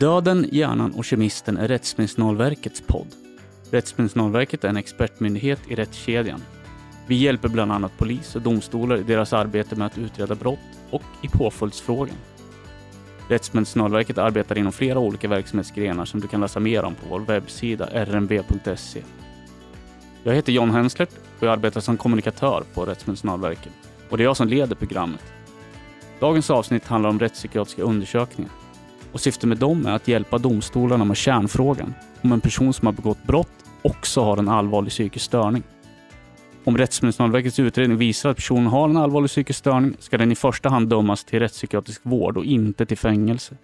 Döden, hjärnan och kemisten är Rättsmedicinalverkets podd. Rättsmedicinalverket är en expertmyndighet i rättskedjan. Vi hjälper bland annat polis och domstolar i deras arbete med att utreda brott och i påföljdsfrågan. Rättsmedicinalverket arbetar inom flera olika verksamhetsgrenar som du kan läsa mer om på vår webbsida rmb.se. Jag heter John Henslert och jag arbetar som kommunikatör på Rättsmedicinalverket och det är jag som leder programmet. Dagens avsnitt handlar om rättspsykiatriska undersökningar och syftet med dem är att hjälpa domstolarna med kärnfrågan om en person som har begått brott också har en allvarlig psykisk störning. Om Rättsmedicinalverkets utredning visar att personen har en allvarlig psykisk störning ska den i första hand dömas till rättspsykiatrisk vård och inte till fängelse.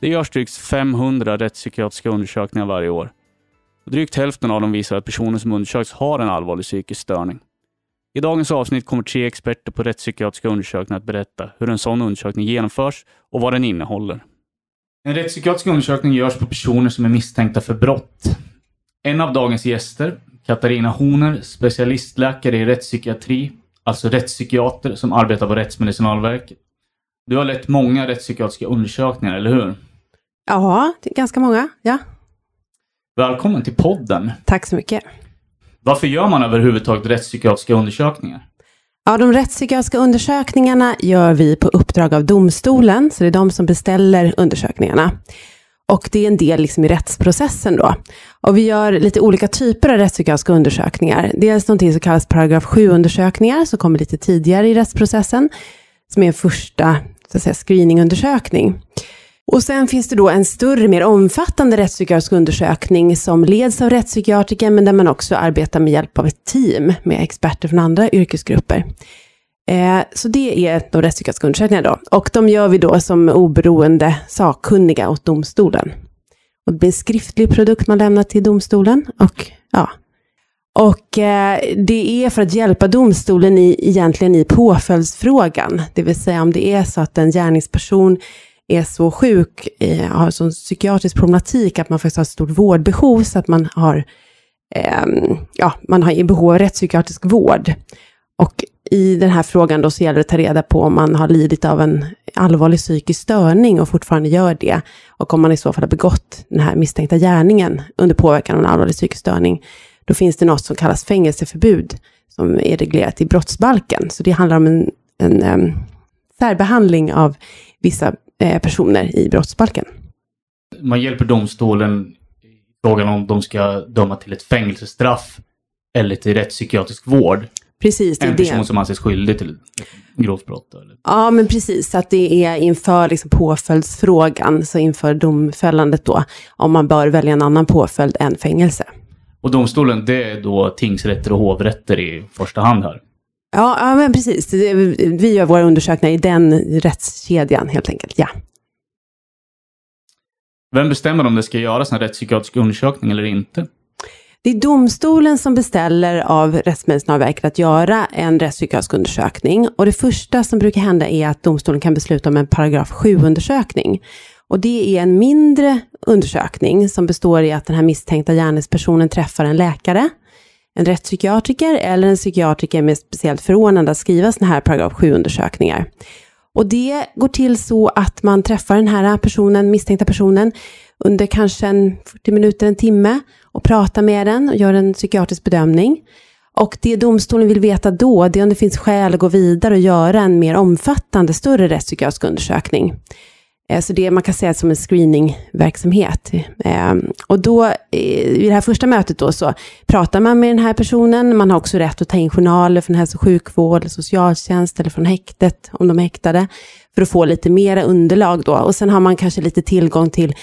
Det görs drygt 500 rättspsykiatriska undersökningar varje år. Drygt hälften av dem visar att personen som undersöks har en allvarlig psykisk störning. I dagens avsnitt kommer tre experter på rättspsykiatriska undersökningar att berätta hur en sån undersökning genomförs och vad den innehåller. En rättspsykiatrisk undersökning görs på personer som är misstänkta för brott. En av dagens gäster, Katarina Horner, specialistläkare i rättspsykiatri, alltså rättspsykiater som arbetar på Rättsmedicinalverket. Du har lett många rättspsykiatriska undersökningar, eller hur? Ja, ganska många. Ja. Välkommen till podden. Tack så mycket. Varför gör man överhuvudtaget rättspsykiatriska undersökningar? Ja, de rättspsykiatriska undersökningarna gör vi på uppdrag av domstolen, så det är de som beställer undersökningarna. Och det är en del liksom i rättsprocessen då. Och vi gör lite olika typer av rättspsykiatriska undersökningar. Dels någonting som kallas paragraf 7-undersökningar, som kommer lite tidigare i rättsprocessen, som är en första så att säga, screeningundersökning. Och sen finns det då en större, mer omfattande rättspsykiatrisk undersökning som leds av rättspsykiatriker, men där man också arbetar med hjälp av ett team med experter från andra yrkesgrupper. Eh, så det är de rättspsykiatriska undersökningarna då. Och de gör vi då som oberoende sakkunniga åt domstolen. Och det blir en skriftlig produkt man lämnar till domstolen. Och, ja. och eh, det är för att hjälpa domstolen i, egentligen i påföljdsfrågan. Det vill säga om det är så att en gärningsperson är så sjuk, eh, har sån psykiatrisk problematik att man faktiskt har ett stort vårdbehov så att man har, eh, ja, man har behov av rättspsykiatrisk vård. Och i den här frågan då så gäller det att ta reda på om man har lidit av en allvarlig psykisk störning och fortfarande gör det. Och om man i så fall har begått den här misstänkta gärningen under påverkan av en allvarlig psykisk störning. Då finns det något som kallas fängelseförbud som är reglerat i brottsbalken. Så det handlar om en, en um, särbehandling av vissa personer i brottsbalken. Man hjälper domstolen i frågan om de ska döma till ett fängelsestraff eller till rättspsykiatrisk vård. Precis, en person det. som anses skyldig till grovt brott? Eller? Ja, men precis. Att det är inför liksom påföljdsfrågan, så inför domfällandet då, om man bör välja en annan påföljd än fängelse. Och domstolen, det är då tingsrätter och hovrätter i första hand här? Ja, ja men precis. Vi gör våra undersökningar i den rättskedjan helt enkelt, ja. Vem bestämmer om det ska göras en rättspsykiatrisk undersökning eller inte? Det är domstolen som beställer av Rättsmedicinalverket att göra en rättspsykiatrisk undersökning. Och det första som brukar hända är att domstolen kan besluta om en paragraf 7-undersökning. Och det är en mindre undersökning som består i att den här misstänkta gärningspersonen träffar en läkare, en rättspsykiatriker eller en psykiatriker med speciellt förordnande att skriva sådana här paragraf 7-undersökningar. Och det går till så att man träffar den här personen, misstänkta personen, under kanske en 40 minuter, en timme och pratar med den och gör en psykiatrisk bedömning. Och det domstolen vill veta då, det är om det finns skäl att gå vidare och göra en mer omfattande, större rättspsykiatrisk undersökning. Eh, så det man kan säga som en screeningverksamhet. Ehm, och då, eh, i det här första mötet då, så pratar man med den här personen. Man har också rätt att ta in journaler från hälso och sjukvård, socialtjänst eller från häktet, om de är häktade, för att få lite mera underlag då. Och sen har man kanske lite tillgång till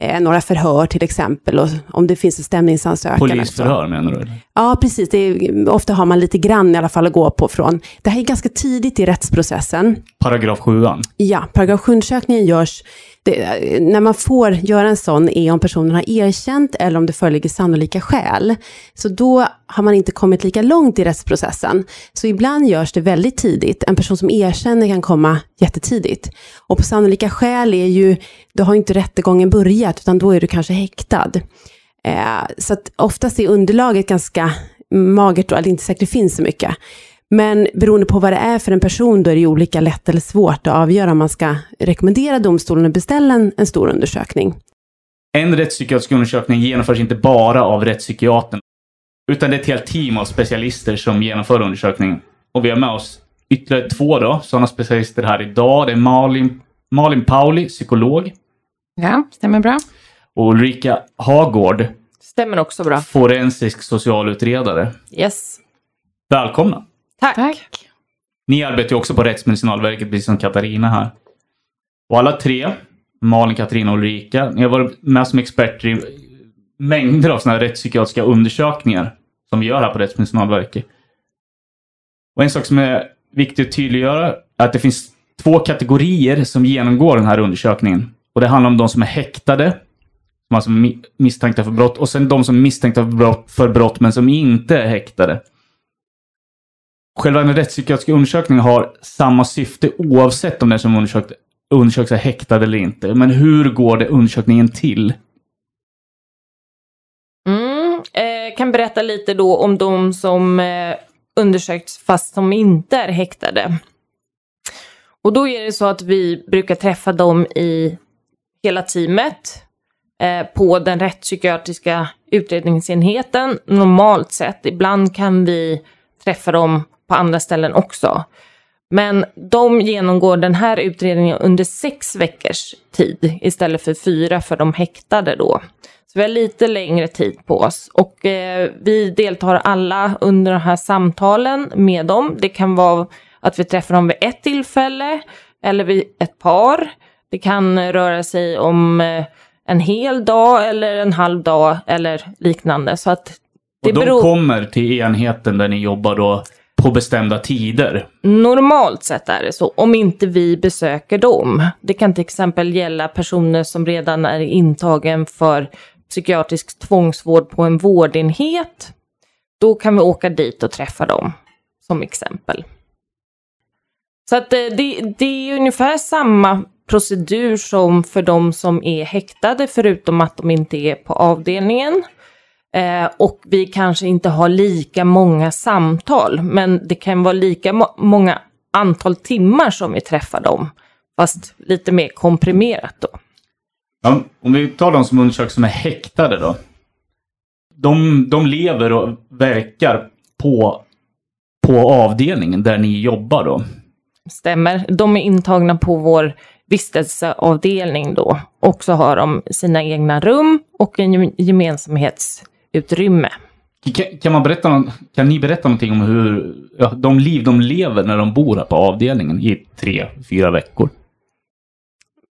eh, några förhör till exempel, och om det finns en stämningsansökan. Polisförhör menar du? Ja, precis. Är, ofta har man lite grann i alla fall att gå på från. Det här är ganska tidigt i rättsprocessen. Paragraf 7 Ja, paragraf 7-undersökningen görs det, när man får göra en sån är om personen har erkänt eller om det föreligger sannolika skäl. Så då har man inte kommit lika långt i rättsprocessen. Så ibland görs det väldigt tidigt. En person som erkänner kan komma jättetidigt. Och på sannolika skäl är ju, då har inte rättegången börjat, utan då är du kanske häktad. Eh, så att oftast är underlaget ganska magert, eller inte säkert det finns så mycket. Men beroende på vad det är för en person, då är det ju olika lätt eller svårt att avgöra om man ska rekommendera domstolen att beställa en, en stor undersökning. En rättspsykiatrisk undersökning genomförs inte bara av rättspsykiatern, utan det är ett helt team av specialister som genomför undersökningen. Och vi har med oss ytterligare två då, sådana specialister här idag. Det är Malin, Malin Pauli, psykolog. Ja, stämmer bra. Och Ulrika Hagård, Stämmer också bra. forensisk socialutredare. Yes. Välkomna! Tack. Tack. Ni arbetar ju också på Rättsmedicinalverket, precis som Katarina här. Och alla tre, Malin, Katarina och Ulrika, ni har varit med som experter i mängder av sådana här rättspsykiatriska undersökningar som vi gör här på Rättsmedicinalverket. Och en sak som är viktigt att tydliggöra är att det finns två kategorier som genomgår den här undersökningen. Och det handlar om de som är häktade, som alltså är misstänkta för brott, och sen de som är misstänkta för brott, för brott men som inte är häktade. Själva den rättspsykiatriska undersökningen har samma syfte oavsett om den som undersökt, undersöks är häktad eller inte. Men hur går det undersökningen till? Mm, eh, kan berätta lite då om de som eh, undersökts fast som inte är häktade. Och då är det så att vi brukar träffa dem i hela teamet eh, på den rättspsykiatriska utredningsenheten normalt sett. Ibland kan vi träffa dem på andra ställen också. Men de genomgår den här utredningen under sex veckors tid istället för fyra för de häktade då. Så vi har lite längre tid på oss och eh, vi deltar alla under de här samtalen med dem. Det kan vara att vi träffar dem vid ett tillfälle eller vid ett par. Det kan röra sig om eh, en hel dag eller en halv dag eller liknande. Så att det och de beror... kommer till enheten där ni jobbar då på bestämda tider? Normalt sett är det så, om inte vi besöker dem. Det kan till exempel gälla personer som redan är intagen för psykiatrisk tvångsvård på en vårdenhet. Då kan vi åka dit och träffa dem, som exempel. Så att eh, det, det är ungefär samma procedur som för de som är häktade, förutom att de inte är på avdelningen. Eh, och vi kanske inte har lika många samtal, men det kan vara lika må många antal timmar som vi träffar dem, fast lite mer komprimerat då. Ja, om vi tar de som undersöks som är häktade då. De, de lever och verkar på, på avdelningen där ni jobbar då? Stämmer. De är intagna på vår vistelseavdelning då. Och så har de sina egna rum och en gemensamhets utrymme. Kan, kan, man berätta, kan ni berätta någonting om hur ja, de liv de lever när de bor här på avdelningen i tre, fyra veckor?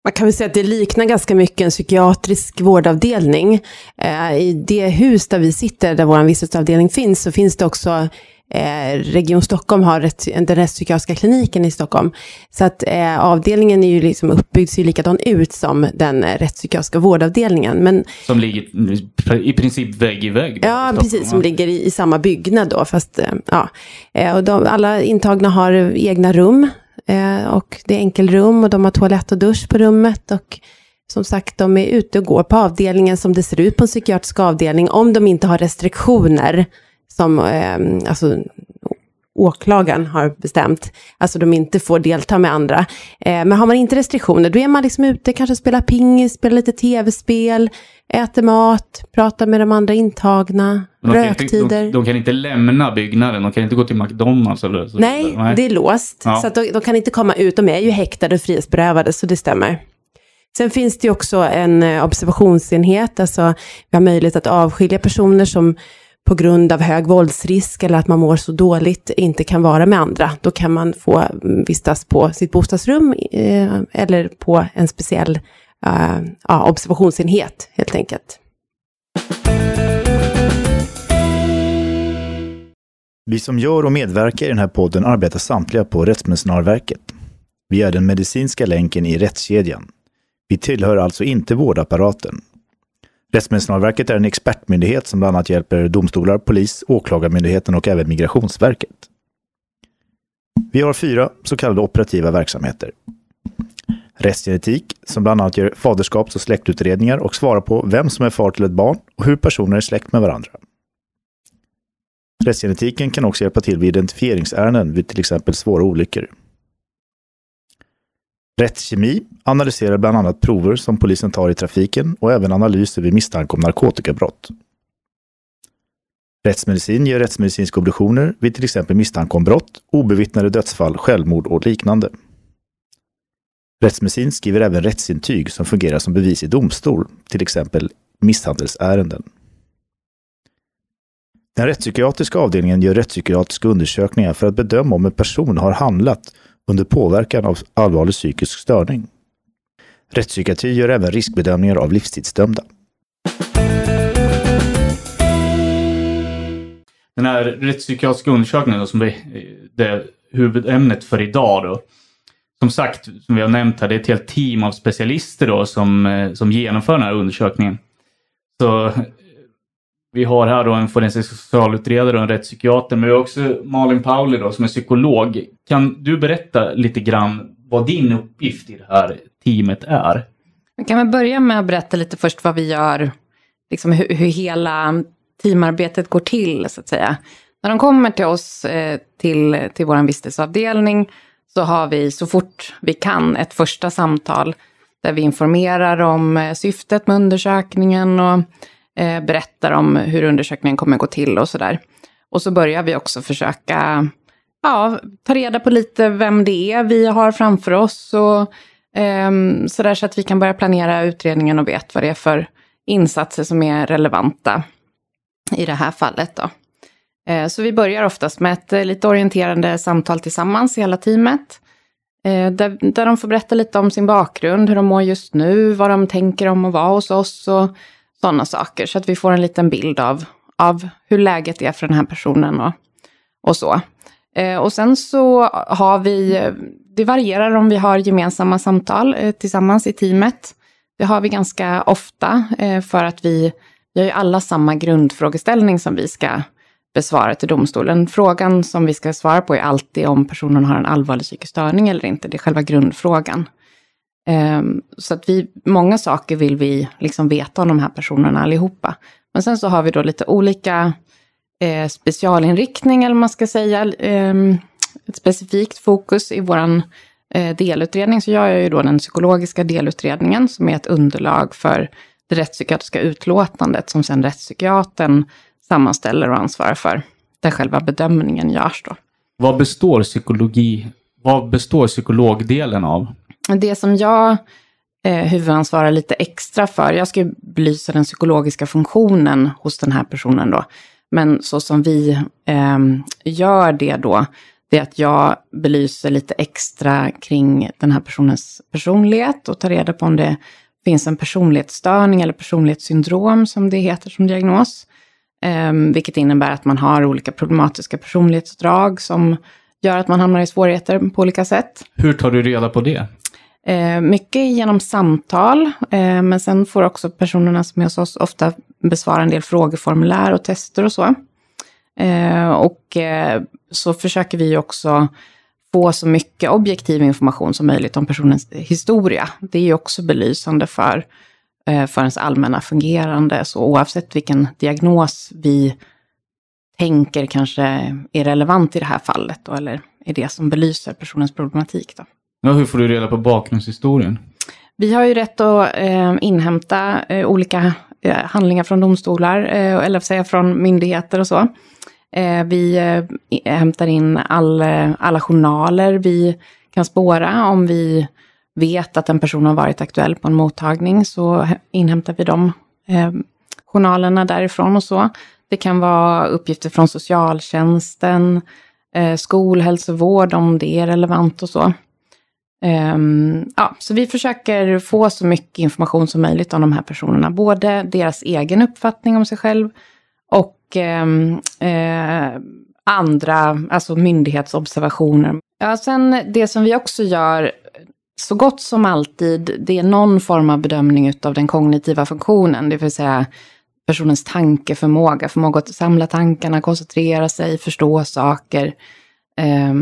Man kan väl säga att det liknar ganska mycket en psykiatrisk vårdavdelning. Eh, I det hus där vi sitter, där vår vistelseavdelning finns, så finns det också Eh, Region Stockholm har rätt, den rättspsykiatriska kliniken i Stockholm. Så att eh, avdelningen är ju liksom uppbyggd, ser ju likadan ut som den rättspsykiatriska vårdavdelningen. Men, som ligger i princip vägg i vägg? Då, ja, precis, som ligger i, i, samma byggnad då. Fast, eh, ja. Eh, och de, alla intagna har egna rum. Eh, och det är enkelrum och de har toalett och dusch på rummet. Och som sagt, de är ute och går på avdelningen som det ser ut på en psykiatrisk avdelning. Om de inte har restriktioner som eh, alltså, åklagaren har bestämt. Alltså de inte får delta med andra. Eh, men har man inte restriktioner, då är man liksom ute, kanske spelar pingis, spelar lite tv-spel, äter mat, pratar med de andra intagna, de röktider. Inte, de, de, kan inte lämna byggnaden, de kan inte gå till McDonalds eller så Nej, Nej. det är låst. Ja. Så de, de, kan inte komma ut, de är ju häktade och frihetsberövade, så det stämmer. Sen finns det också en eh, observationsenhet, alltså vi har möjlighet att avskilja personer som på grund av hög våldsrisk eller att man mår så dåligt inte kan vara med andra. Då kan man få mm, vistas på sitt bostadsrum eh, eller på en speciell eh, ja, observationsenhet helt enkelt. Vi som gör och medverkar i den här podden arbetar samtliga på Rättsmedicinalverket. Vi är den medicinska länken i rättskedjan. Vi tillhör alltså inte vårdapparaten Rättsmedicinalverket är en expertmyndighet som bland annat hjälper domstolar, polis, åklagarmyndigheten och även Migrationsverket. Vi har fyra så kallade operativa verksamheter. Rättsgenetik, som bland annat gör faderskaps och släktutredningar och svarar på vem som är far till ett barn och hur personer är släkt med varandra. Rättsgenetiken kan också hjälpa till vid identifieringsärenden vid till exempel svåra olyckor. Rättskemi analyserar bland annat prover som polisen tar i trafiken och även analyser vid misstanke om narkotikabrott. Rättsmedicin gör rättsmedicinska obduktioner vid till exempel misstanke om brott, obevittnade dödsfall, självmord och liknande. Rättsmedicin skriver även rättsintyg som fungerar som bevis i domstol, till exempel misshandelsärenden. Den rättspsykiatriska avdelningen gör rättspsykiatriska undersökningar för att bedöma om en person har handlat under påverkan av allvarlig psykisk störning. Rättspsykiatri gör även riskbedömningar av livstidsdömda. Den här rättspsykiatriska undersökningen då, som är det huvudämnet för idag då. Som sagt, som vi har nämnt här, det är ett helt team av specialister då som, eh, som genomför den här undersökningen. Så vi har här då en forensisk socialutredare och en rättspsykiater, men vi har också Malin Pauli då som är psykolog. Kan du berätta lite grann vad din uppgift i det här teamet är? Jag kan väl börja med att berätta lite först vad vi gör, liksom hur, hur hela teamarbetet går till, så att säga. När de kommer till oss, eh, till, till vår vistelseavdelning, så har vi så fort vi kan ett första samtal där vi informerar om eh, syftet med undersökningen och eh, berättar om hur undersökningen kommer gå till och sådär. Och så börjar vi också försöka ja, ta reda på lite vem det är vi har framför oss och ehm, um, så, där, så att vi kan börja planera utredningen och vet vad det är för insatser som är relevanta i det här fallet. Då. Eh, så vi börjar oftast med ett eh, lite orienterande samtal tillsammans, hela teamet. Eh, där, där de får berätta lite om sin bakgrund, hur de mår just nu, vad de tänker om att vara hos oss och sådana saker. Så att vi får en liten bild av, av hur läget är för den här personen och, och så. Eh, och sen så har vi, det varierar om vi har gemensamma samtal eh, tillsammans i teamet. Det har vi ganska ofta eh, för att vi vi har ju alla samma grundfrågeställning som vi ska besvara till domstolen. Frågan som vi ska svara på är alltid om personen har en allvarlig psykisk störning eller inte. Det är själva grundfrågan. Ehm, så att vi, många saker vill vi liksom veta om de här personerna allihopa. Men sen så har vi då lite olika eh, specialinriktning, eller man ska säga, eh, ett specifikt fokus i våran eh, delutredning. Så jag gör ju då den psykologiska delutredningen som är ett underlag för det rättspsykiatriska utlåtandet som sen rättspsykiatern sammanställer och ansvarar för. Där själva bedömningen görs då. Vad består psykologi, vad består psykologdelen av? Det som jag eh, huvudansvarar lite extra för, jag ska belysa den psykologiska funktionen hos den här personen då. Men så som vi eh, gör det då, det är att jag belyser lite extra kring den här personens personlighet och tar reda på om det finns en personlighetsstörning eller personlighetssyndrom som det heter som diagnos. Eh, vilket innebär att man har olika problematiska personlighetsdrag som gör att man hamnar i svårigheter på olika sätt. Hur tar du reda på det? Eh, mycket genom samtal, eh, men sen får också personerna som är hos oss ofta besvara en del frågeformulär och tester och så. Eh, och eh, så försöker vi också få så mycket objektiv information som möjligt om personens historia. Det är ju också belysande för, eh, för ens allmänna fungerande. Så oavsett vilken diagnos vi tänker kanske är relevant i det här fallet, då, eller är det som belyser personens problematik. Då. Ja, hur får du reda på bakgrundshistorien? Vi har ju rätt att eh, inhämta eh, olika Eh, handlingar från domstolar, eh, eller säga från myndigheter och så. Eh, vi hämtar in all, alla journaler vi kan spåra. Om vi vet att en person har varit aktuell på en mottagning så inhämtar vi de eh, journalerna därifrån och så. Det kan vara uppgifter från socialtjänsten, eh, skolhälsovård om det är relevant och så. Um, ja, så vi försöker få så mycket information som möjligt om de här personerna. Både deras egen uppfattning om sig själv och um, uh, andra, alltså myndighetsobservationer. Ja, sen det som vi också gör så gott som alltid, det är någon form av bedömning av den kognitiva funktionen, det vill säga personens tankeförmåga, förmåga att samla tankarna, koncentrera sig, förstå saker, eh,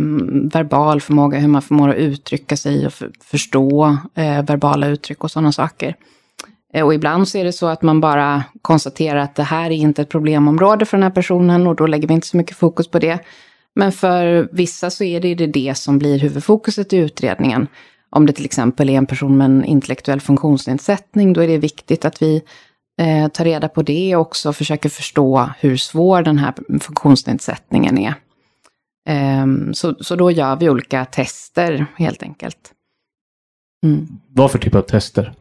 verbal förmåga, hur man förmår att uttrycka sig och för, förstå eh, verbala uttryck och sådana saker. Eh, och ibland så är det så att man bara konstaterar att det här är inte ett problemområde för den här personen och då lägger vi inte så mycket fokus på det. Men för vissa så är det det som blir huvudfokuset i utredningen. Om det till exempel är en person med en intellektuell funktionsnedsättning, då är det viktigt att vi eh, tar reda på det och också försöker förstå hur svår den här funktionsnedsättningen är. Eh, så, så då gör vi olika tester helt enkelt. Mm. Vad för typ av tester?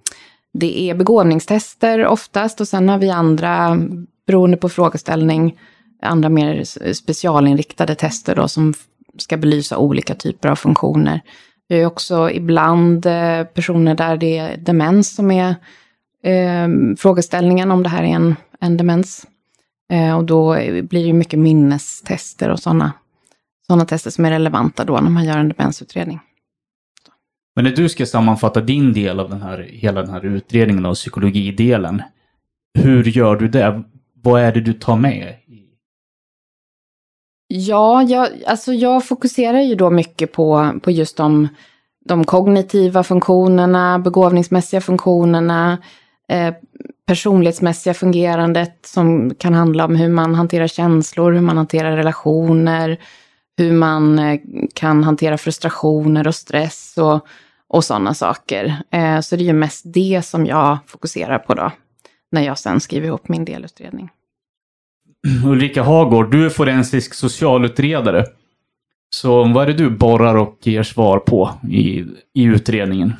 Det är begåvningstester oftast och sen har vi andra, beroende på frågeställning, andra mer specialinriktade tester då som ska belysa olika typer av funktioner. Vi har också ibland eh, personer där det är demens som är eh, frågeställningen, om det här är en, en demens. Eh, och då blir det mycket minnestester och sådana såna tester som är relevanta då när man gör en demensutredning. Men när du ska sammanfatta din del av den här, hela den här utredningen och psykologidelen, hur gör du det? Vad är det du tar med? Ja, jag, alltså jag fokuserar ju då mycket på, på just de, de kognitiva funktionerna, begåvningsmässiga funktionerna, eh, personlighetsmässiga fungerandet som kan handla om hur man hanterar känslor, hur man hanterar relationer, hur man eh, kan hantera frustrationer och stress och, och sådana saker. Eh, så det är ju mest det som jag fokuserar på då, när jag sen skriver ihop min delutredning. Ulrika Hagård, du är forensisk socialutredare. Så vad är det du borrar och ger svar på i, i utredningen?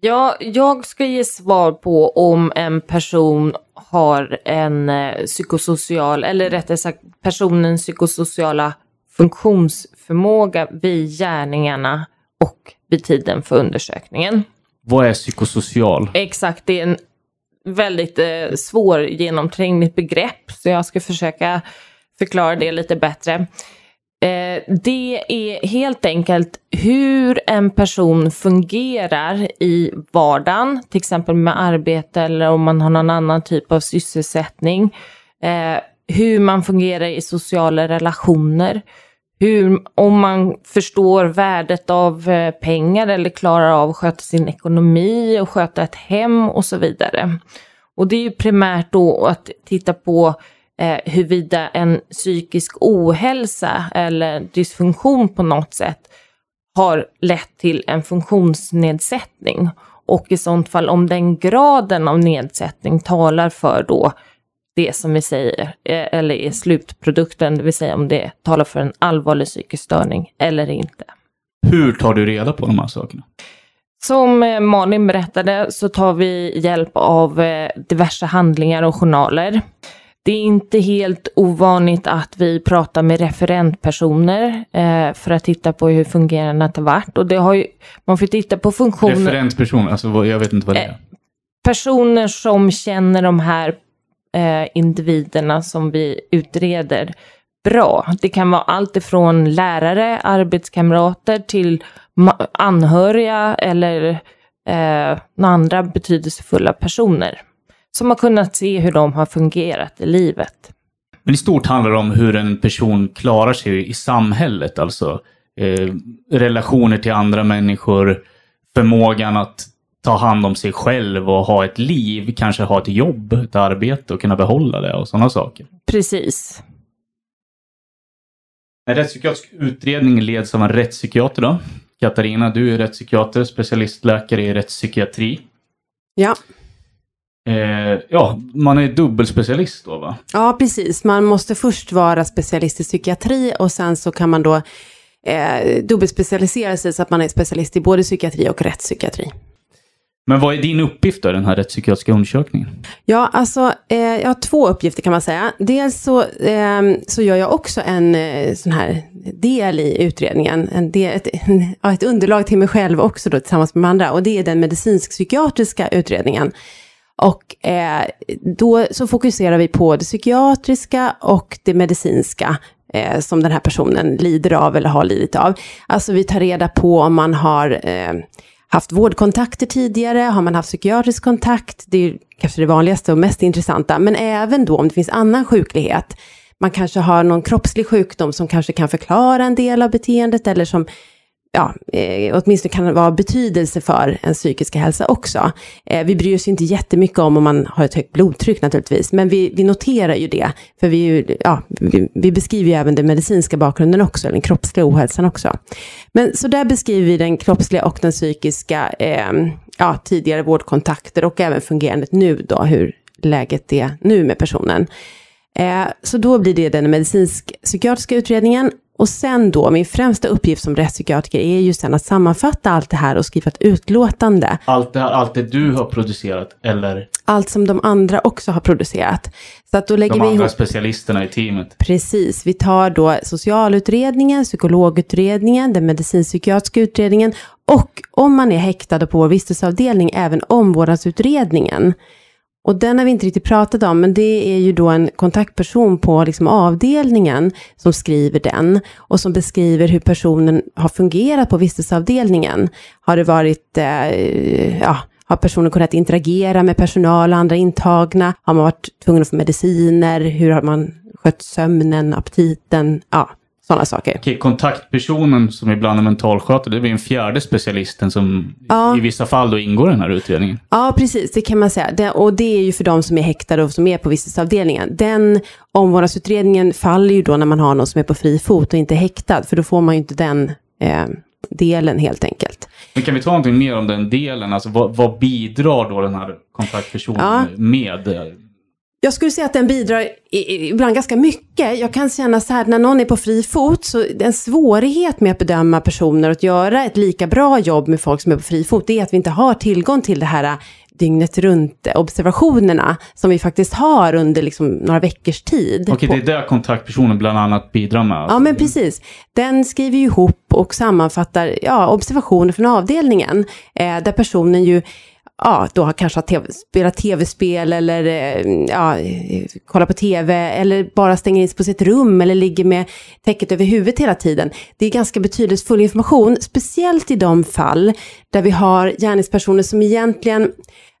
Ja, jag ska ge svar på om en person har en eh, psykosocial, eller rättare sagt personens psykosociala funktionsförmåga vid gärningarna och vid tiden för undersökningen. Vad är psykosocial? Exakt, det är en väldigt eh, svårgenomträngligt begrepp, så jag ska försöka förklara det lite bättre. Eh, det är helt enkelt hur en person fungerar i vardagen, till exempel med arbete eller om man har någon annan typ av sysselsättning. Eh, hur man fungerar i sociala relationer, hur, om man förstår värdet av eh, pengar eller klarar av att sköta sin ekonomi och sköta ett hem och så vidare. Och det är ju primärt då att titta på eh, huruvida en psykisk ohälsa eller dysfunktion på något sätt har lett till en funktionsnedsättning. Och i sånt fall om den graden av nedsättning talar för då det som vi säger, eh, eller är slutprodukten, det vill säga om det talar för en allvarlig psykisk störning eller inte. Hur tar du reda på de här sakerna? Som eh, Malin berättade så tar vi hjälp av eh, diverse handlingar och journaler. Det är inte helt ovanligt att vi pratar med referentpersoner eh, för att titta på hur fungerandet har varit. Och det har ju, man får titta på funktioner. Referentpersoner, alltså jag vet inte vad det är. Eh, personer som känner de här eh, individerna som vi utreder bra. Det kan vara allt ifrån lärare, arbetskamrater till anhöriga eller eh, några andra betydelsefulla personer som har kunnat se hur de har fungerat i livet. Men i stort handlar det om hur en person klarar sig i samhället, alltså eh, relationer till andra människor, förmågan att ta hand om sig själv och ha ett liv, kanske ha ett jobb, ett arbete och kunna behålla det och sådana saker. Precis. En rättspsykiatrisk utredning leds av en rättspsykiater då. Katarina, du är rättspsykiater, specialistläkare i rättspsykiatri. Ja. Eh, ja, man är dubbelspecialist då va? Ja, precis. Man måste först vara specialist i psykiatri och sen så kan man då eh, dubbelspecialisera sig så att man är specialist i både psykiatri och rättspsykiatri. Men vad är din uppgift då, den här rättspsykiatriska undersökningen? Ja, alltså eh, jag har två uppgifter kan man säga. Dels så, eh, så gör jag också en eh, sån här del i utredningen, en del, ett, ja, ett underlag till mig själv också då tillsammans med andra. Och det är den medicinsk-psykiatriska utredningen. Och eh, då så fokuserar vi på det psykiatriska och det medicinska eh, som den här personen lider av eller har lidit av. Alltså vi tar reda på om man har eh, haft vårdkontakter tidigare, har man haft psykiatrisk kontakt, det är kanske det vanligaste och mest intressanta, men även då om det finns annan sjuklighet. Man kanske har någon kroppslig sjukdom som kanske kan förklara en del av beteendet eller som ja, eh, åtminstone kan vara av betydelse för en psykiska hälsa också. Eh, vi bryr oss inte jättemycket om om man har ett högt blodtryck naturligtvis, men vi, vi noterar ju det, för vi, ja, vi, vi beskriver ju även den medicinska bakgrunden också, den kroppsliga ohälsan också. Men så där beskriver vi den kroppsliga och den psykiska, eh, ja, tidigare vårdkontakter och även fungerandet nu då, hur läget är nu med personen. Eh, så då blir det den medicinsk-psykiatriska utredningen och sen då, min främsta uppgift som rättspsykiatriker är ju sen att sammanfatta allt det här och skriva ett utlåtande. Allt det, här, allt det du har producerat eller Allt som de andra också har producerat. Så att då lägger de vi andra ihop specialisterna i teamet? Precis, vi tar då socialutredningen, psykologutredningen, den medicinpsykiatriska utredningen och om man är häktad på vår vistelseavdelning även omvårdnadsutredningen. Och den har vi inte riktigt pratat om, men det är ju då en kontaktperson på liksom avdelningen som skriver den och som beskriver hur personen har fungerat på vistelseavdelningen. Har det varit, eh, ja, har personen kunnat interagera med personal och andra intagna? Har man varit tvungen att få mediciner? Hur har man skött sömnen, aptiten? Ja, sådana saker. Okej, kontaktpersonen som ibland är mentalskötare, det är den fjärde specialisten som Ja. i vissa fall då ingår i den här utredningen. Ja, precis, det kan man säga. Det, och det är ju för de som är häktade och som är på vistelseavdelningen. Den omvårdnadsutredningen faller ju då när man har någon som är på fri fot och inte häktad, för då får man ju inte den eh, delen helt enkelt. Men kan vi ta någonting mer om den delen? Alltså vad, vad bidrar då den här kontaktpersonen Ja. med? Jag skulle säga att den bidrar ibland ganska mycket. Jag kan känna så här, när någon är på fri fot, så en svårighet med att bedöma personer och att göra ett lika bra jobb med folk som är på fri fot, det är att vi inte har tillgång till det här dygnet runt observationerna som vi faktiskt har under liksom några veckors tid. Okej, det är där kontaktpersonen bland annat bidrar med. Ja, alltså. men precis. Den skriver ju ihop och sammanfattar ja, observationer från avdelningen, eh, där personen ju ja, då har kanske har TV, spelat tv-spel eller eh, ja, kollar på tv eller bara stänger in sig på sitt rum eller ligger med täcket över huvudet hela tiden. Det är ganska betydelsefull information, speciellt i de fall där vi har gärningspersoner som egentligen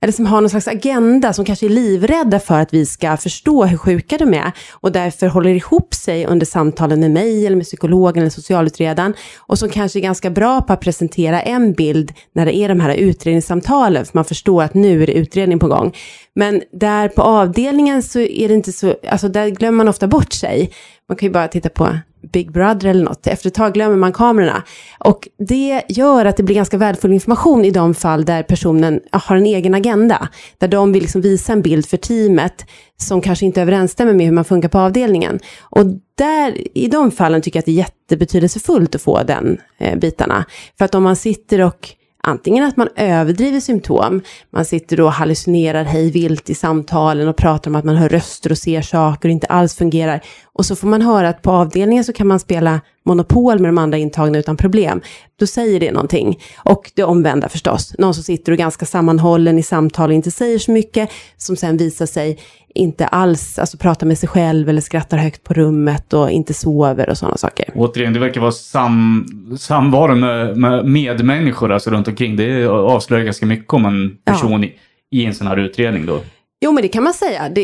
eller som har någon slags agenda, som kanske är livrädda för att vi ska förstå hur sjuka de är och därför håller ihop sig under samtalen med mig eller med psykologen eller socialutredaren och som kanske är ganska bra på att presentera en bild när det är de här utredningssamtalen, för man förstår att nu är det utredning på gång. Men där på avdelningen så är det inte så, alltså där glömmer man ofta bort sig. Man kan ju bara titta på Big Brother eller något. Efter ett tag glömmer man kamerorna. Och det gör att det blir ganska värdefull information i de fall där personen har en egen agenda. Där de vill liksom visa en bild för teamet som kanske inte överensstämmer med hur man funkar på avdelningen. Och där, i de fallen tycker jag att det är jättebetydelsefullt att få den eh, bitarna. För att om man sitter och Antingen att man överdriver symptom, man sitter då och hallucinerar hej vilt i samtalen och pratar om att man hör röster och ser saker och inte alls fungerar. Och så får man höra att på avdelningen så kan man spela monopol med de andra intagna utan problem. Då säger det någonting. Och det omvända förstås. Någon som sitter och är ganska sammanhållen i samtal och inte säger så mycket, som sen visar sig inte alls alltså, prata med sig själv eller skrattar högt på rummet och inte sover och sådana saker. Återigen, det verkar vara sam, samvaron med, med medmänniskor alltså runt omkring. Det avslöjar ganska mycket om en Ja. person i, i en sån här utredning då. Jo, men det kan man säga. Det,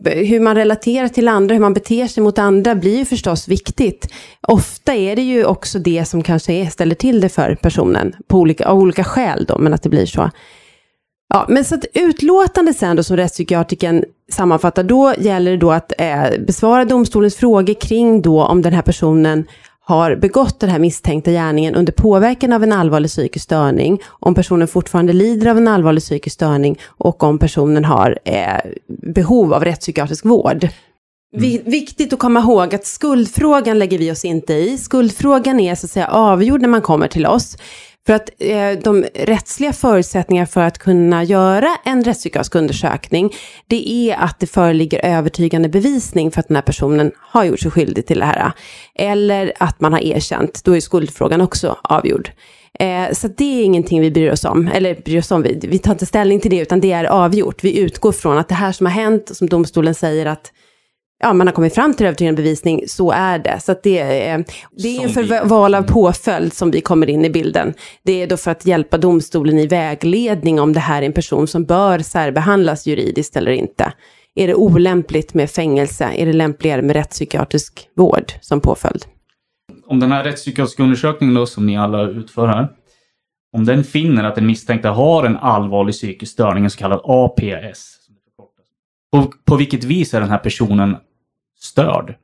det, hur man relaterar till andra, hur man beter sig mot andra blir ju förstås viktigt. Ofta är det ju också det som kanske är, ställer till det för personen, på olika, av olika skäl då, men att det blir så. Ja, men så att utlåtande sen då som rättspsykiatriken sammanfattar, då gäller det då att eh, besvara domstolens frågor kring då om den här personen har begått den här misstänkta gärningen under påverkan av en allvarlig psykisk störning, om personen fortfarande lider av en allvarlig psykisk störning och om personen har eh, behov av rättspsykiatrisk vård. Mm. viktigt att komma ihåg att skuldfrågan lägger vi oss inte i. Skuldfrågan är så att säga avgjord när man kommer till oss. För att eh, de rättsliga förutsättningarna för att kunna göra en rättspsykiatrisk undersökning, det är att det föreligger övertygande bevisning för att den här personen har gjort sig skyldig till det här. Eller att man har erkänt, då är skuldfrågan också avgjord. Eh, så det är ingenting vi bryr oss om, eller bryr oss om, vi, vi tar inte ställning till det, utan det är avgjort. Vi utgår från att det här som har hänt, som domstolen säger att ja, man har kommit fram till övertygande bevisning, så är det. Så det, är- det är Som inför vi- val av påföljd som vi kommer in i bilden. Det är då för att hjälpa domstolen i vägledning om det här är en person som bör särbehandlas juridiskt eller inte. Är det olämpligt med fängelse? Är det lämpligare med rättspsykiatrisk vård som påföljd? om den här rättspsykiatriska undersökningen då, som ni alla utför här, om den finner att den misstänkta har en allvarlig psykisk störning, en så kallad APS, på, på vilket vis är den här personen störd?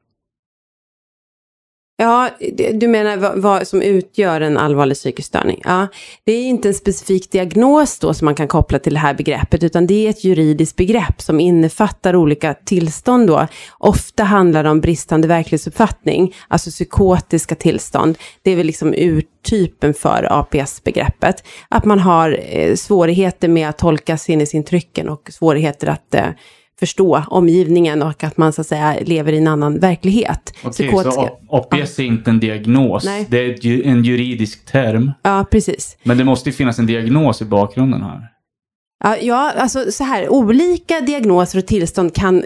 Ja, du menar vad, vad, som utgör en allvarlig psykisk störning? Ja, det är inte en specifik diagnos då som man kan koppla till det här begreppet, utan det är ett juridiskt begrepp som innefattar olika tillstånd då. Ofta handlar det om bristande verklighetsuppfattning, alltså psykotiska tillstånd. Det är väl liksom urtypen för APS-begreppet. Att man har eh, svårigheter med att tolka sinnesintrycken och svårigheter att eh, förstå omgivningen och att man så att säga lever i en annan verklighet. Okej, Psykotiska. så APS är inte en diagnos, Nej. det är en juridisk term. Ja, precis. Men det måste ju finnas en diagnos i bakgrunden här. Ja, ja, alltså så här, olika diagnoser och tillstånd kan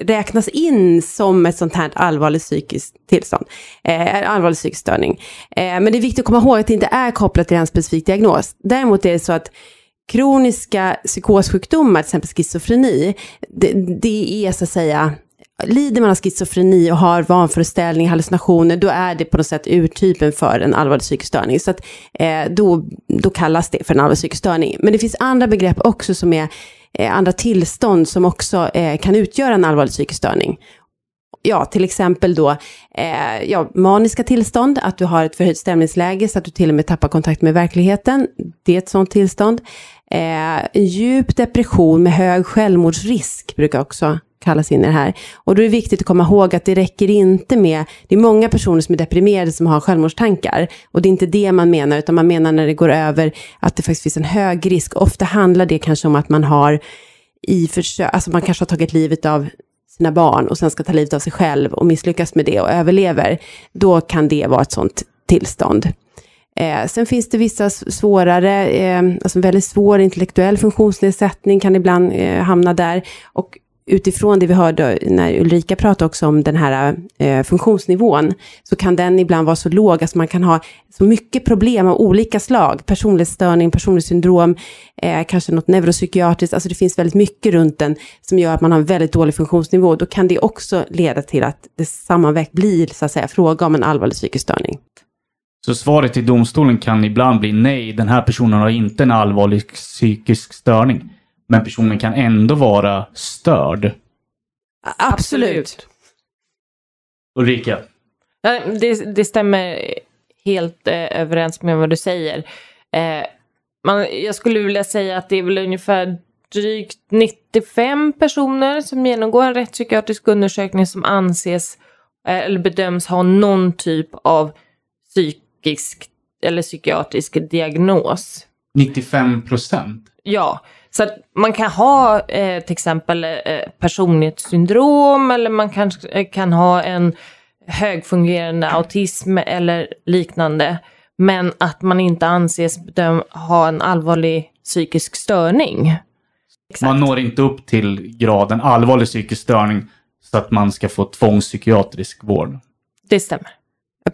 räknas in som ett sånt här allvarligt psykiskt tillstånd, eh, allvarlig psykisk störning. Eh, men det är viktigt att komma ihåg att det inte är kopplat till en specifik diagnos. Däremot är det så att kroniska psykossjukdomar, till exempel schizofreni, det, det är så att säga Lider man av schizofreni och har vanföreställning, hallucinationer, då är det på något sätt urtypen för en allvarlig psykisk störning. Så att, eh, då, då kallas det för en allvarlig psykisk störning. Men det finns andra begrepp också som är eh, andra tillstånd som också eh, kan utgöra en allvarlig psykisk störning. Ja, till exempel då eh, ja, maniska tillstånd, att du har ett förhöjt stämningsläge så att du till och med tappar kontakt med verkligheten. Det är ett sådant tillstånd. Eh, djup depression med hög självmordsrisk brukar också kallas in i det här. Och då är det viktigt att komma ihåg att det räcker inte med, det är många personer som är deprimerade som har självmordstankar. Och det är inte det man menar, utan man menar när det går över att det faktiskt finns en hög risk. Ofta handlar det kanske om att man har i försök, alltså man kanske har tagit livet av sina barn och sen ska ta livet av sig själv och misslyckas med det och överlever. Då kan det vara ett sånt tillstånd. Eh, sen finns det vissa svårare, eh, alltså väldigt svår intellektuell funktionsnedsättning kan ibland eh, hamna där. Och utifrån det vi hörde när Ulrika pratade också om den här eh, funktionsnivån, så kan den ibland vara så låg att man kan ha så mycket problem av olika slag. Personlighetsstörning, personlighetssyndrom, eh, kanske något neuropsykiatriskt, alltså det finns väldigt mycket runt den som gör att man har en väldigt dålig funktionsnivå. Då kan det också leda till att det sammanvägt blir så att säga fråga om en allvarlig psykisk störning. Så svaret till domstolen kan ibland bli nej, den här personen har inte en allvarlig psykisk störning. Men personen kan ändå vara störd. Absolut. Ulrika? Det, det stämmer helt eh, överens med vad du säger. Eh, man, jag skulle vilja säga att det är väl ungefär drygt 95 personer som genomgår en rättspsykiatrisk undersökning som anses eh, eller bedöms ha någon typ av psyk psykisk eller psykiatrisk diagnos. 95 procent? Ja, så att man kan ha eh, till exempel eh, personlighetssyndrom eller man kan, eh, kan ha en högfungerande autism eller liknande. Men att man inte anses bedöm- ha en allvarlig psykisk störning. Exakt. Man når inte upp till graden allvarlig psykisk störning så att man ska få tvångspsykiatrisk vård. Det stämmer.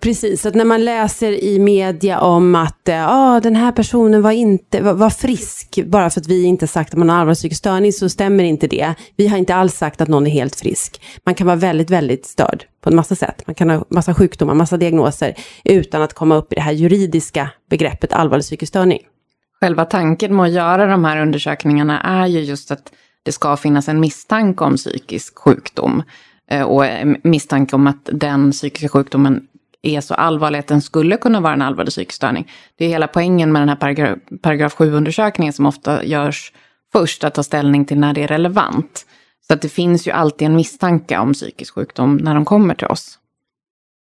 Precis, att när man läser i media om att ah, den här personen var, inte, var, var, frisk, bara för att vi inte sagt att man har allvarlig psykisk störning, så stämmer inte det. Vi har inte alls sagt att någon är helt frisk. Man kan vara väldigt, väldigt störd på en massa sätt. Man kan ha massa sjukdomar, massa diagnoser, utan att komma upp i det här juridiska begreppet allvarlig psykisk störning. Själva tanken med att göra de här undersökningarna är ju just att det ska finnas en misstanke om psykisk sjukdom eh, och misstanke om att den psykiska sjukdomen är så allvarlig att den skulle kunna vara en allvarlig psykisk störning. Det är hela poängen med den här paragraf, paragraf 7-undersökningen som ofta görs först, att ta ställning till när det är relevant. Så att det finns ju alltid en misstanke om psykisk sjukdom när de kommer till oss.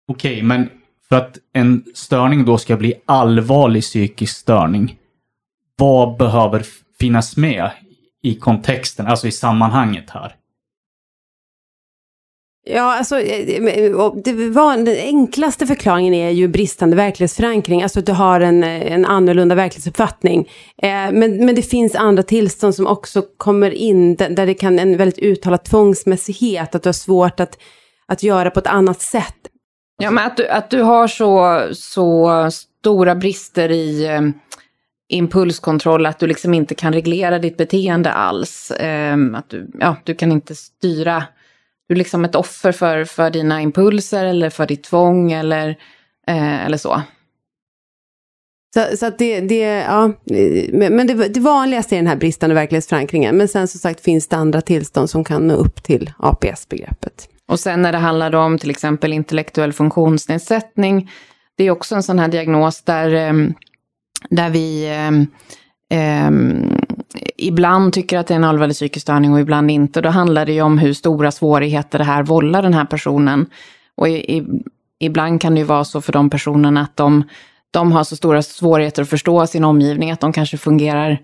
Okej, men för att en störning då ska bli allvarlig psykisk störning, vad behöver finnas med i kontexten, alltså i sammanhanget här? Ja, alltså, eh, eh, eh, det var, den enklaste förklaringen är ju bristande verklighetsförankring, alltså att du har en, en annorlunda verklighetsuppfattning. Eh, men, men det finns andra tillstånd som också kommer in, där det kan en väldigt uttalad tvångsmässighet, att du har svårt att, att göra på ett annat sätt. Ja, men att du, att du har så, så stora brister i eh, impulskontroll, att du liksom inte kan reglera ditt beteende alls. Eh, att du, ja, du kan inte styra du är liksom ett offer för, för dina impulser eller för ditt tvång eller Eh, eller så. Så, så det, det, ja, men det, det vanligaste är den här bristande verklighetsförankringen. Men sen som sagt finns det andra tillstånd som kan nå upp till APS-begreppet. Och sen när det handlar om till exempel intellektuell funktionsnedsättning, det är också en sån här diagnos där, ehm, där vi eh, ibland tycker att det är en allvarlig psykisk störning och ibland inte. Då handlar det ju om hur stora svårigheter det här vållar den här personen. Och i, i, ibland kan det ju vara så för de personerna att de, de har så stora svårigheter att förstå sin omgivning att de kanske fungerar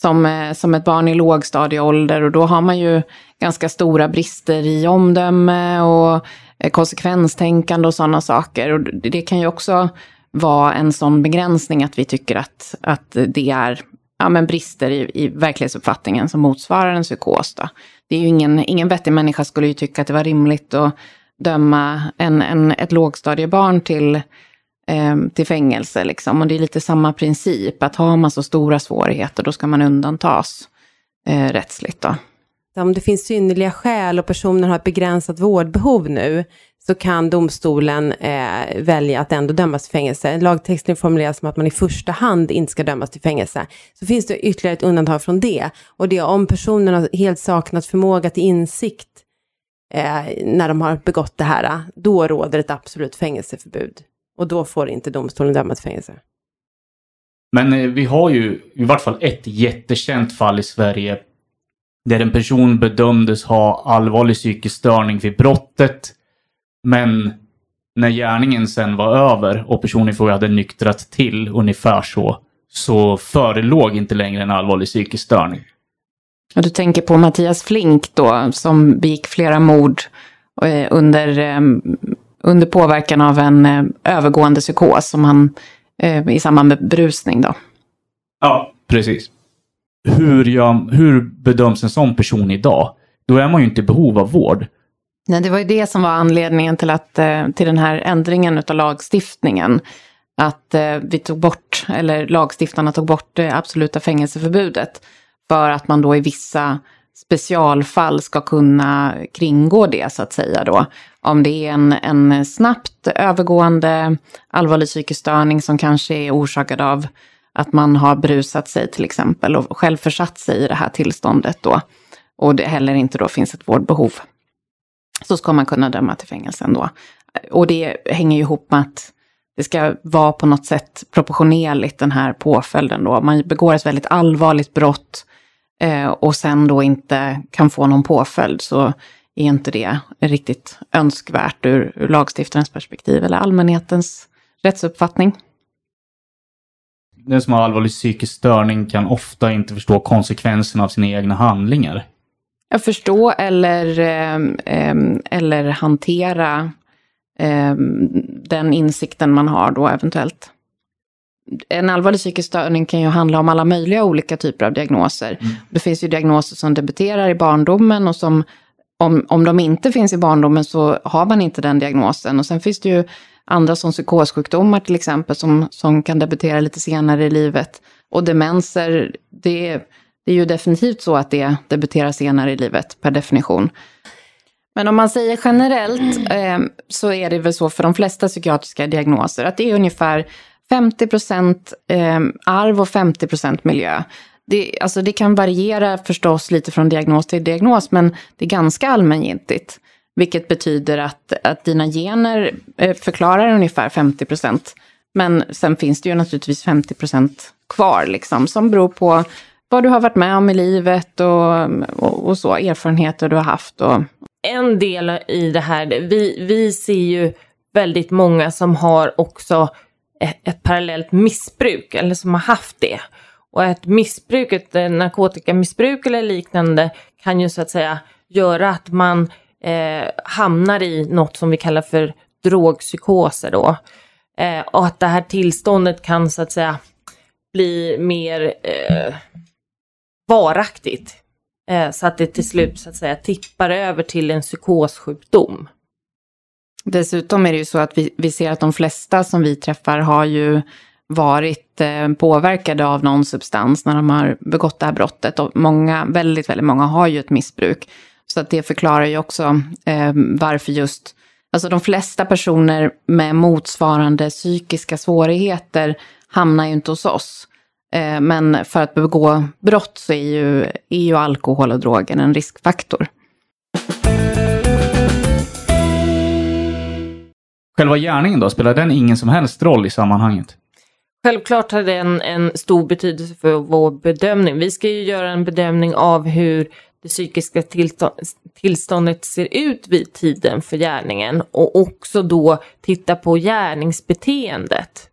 som, eh, som ett barn i lågstadieålder och då har man ju ganska stora brister i omdöme och eh, konsekvenstänkande och sådana saker. Och det kan ju också vara en sån begränsning att vi tycker att, att det är ja, men brister i, i verklighetsuppfattningen som motsvarar en psykos. Då. Det är ju ingen, ingen vettig människa skulle ju tycka att det var rimligt att döma en, en, ett lågstadiebarn till, eh, till fängelse. Liksom. Och det är lite samma princip, att har man så stora svårigheter då ska man undantas eh, rättsligt. Då. Om det finns synnerliga skäl och personen har ett begränsat vårdbehov nu, så kan domstolen eh, välja att ändå dömas till fängelse. Lagtexten formuleras som att man i första hand inte ska dömas till fängelse. Så finns det ytterligare ett undantag från det. Och det är om personen har helt saknat förmåga till insikt eh, när de har begått det här, då råder ett absolut fängelseförbud. Och då får inte domstolen döma till fängelse. Men eh, vi har ju i vart fall ett jättekänt fall i Sverige där en person bedömdes ha allvarlig psykisk störning vid brottet men när gärningen sen var över och personen i fråga hade nyktrat till ungefär så, så förelåg inte längre en allvarlig psykisk störning. Och du tänker på Mattias Flink då, som begick flera mord eh, under, eh, under påverkan av en eh, övergående psykos som han i samband med berusning då. Ja, precis. Hur, jag, hur bedöms en sån person idag? Då är man ju inte i behov av vård. Nej, det var ju det som var anledningen till, att, eh, till den här ändringen av lagstiftningen. Att eh, vi tog bort, eller lagstiftarna tog bort det absoluta fängelseförbudet. För att man då i vissa specialfall ska kunna kringgå det så att säga då. Om det är en, en snabbt övergående allvarlig psykisk störning som kanske är orsakad av att man har brusat sig till exempel och själv försatt sig i det här tillståndet då. Och det heller inte då finns ett vårdbehov så ska man kunna döma till fängelse ändå. Och det hänger ju ihop med att det ska vara på något sätt proportionerligt den här påföljden då. Man begår ett väldigt allvarligt brott eh, och sen då inte kan få någon påföljd så är inte det riktigt önskvärt ur, ur lagstiftarens perspektiv eller allmänhetens rättsuppfattning. Den som har allvarlig psykisk störning kan ofta inte förstå konsekvenserna av sina egna handlingar. Att förstå eller, eh, eller hantera eh, den insikten man har då eventuellt. En allvarlig psykisk störning kan ju handla om alla möjliga olika typer av diagnoser. Mm. Det finns ju diagnoser som debuterar i barndomen och som om, om de inte finns i barndomen så har man inte den diagnosen. Och sen finns det ju andra som psykossjukdomar till exempel som, som kan debutera lite senare i livet. Och demenser, det det är ju definitivt så att det debuterar senare i livet per definition. Men om man säger generellt eh, så är det väl så för de flesta psykiatriska diagnoser att det är ungefär 50 procent eh, arv och 50 procent miljö. Det, alltså det kan variera förstås lite från diagnos till diagnos, men det är ganska allmängiltigt. Vilket betyder att, att dina gener eh, förklarar ungefär 50 procent. Men sen finns det ju naturligtvis 50 procent kvar, liksom, som beror på vad du har varit med om i livet och, och, och så, erfarenheter du har haft. Och... En del i det här, vi, vi ser ju väldigt många som har också ett, ett parallellt missbruk, eller som har haft det. Och ett missbruk, ett narkotikamissbruk eller liknande kan ju så att säga göra att man eh, hamnar i något som vi kallar för drogpsykoser då. Eh, och att det här tillståndet kan så att säga bli mer eh, varaktigt. Eh, så att det till slut så att säga tippar över till en psykossjukdom. Dessutom är det ju så att vi, vi ser att de flesta som vi träffar har ju varit eh, påverkade av någon substans när de har begått det här brottet. Och många, väldigt, väldigt många har ju ett missbruk. Så att det förklarar ju också eh, varför just Alltså de flesta personer med motsvarande psykiska svårigheter hamnar ju inte hos oss. Eh, men för att begå brott så är ju, är ju alkohol och droger en riskfaktor. Själva gärningen då, spelar den ingen som helst roll i sammanhanget? Självklart har den en stor betydelse för vår bedömning. Vi ska ju göra en bedömning av hur det psykiska tillståndet ser ut vid tiden för gärningen och också då titta på gärningsbeteendet.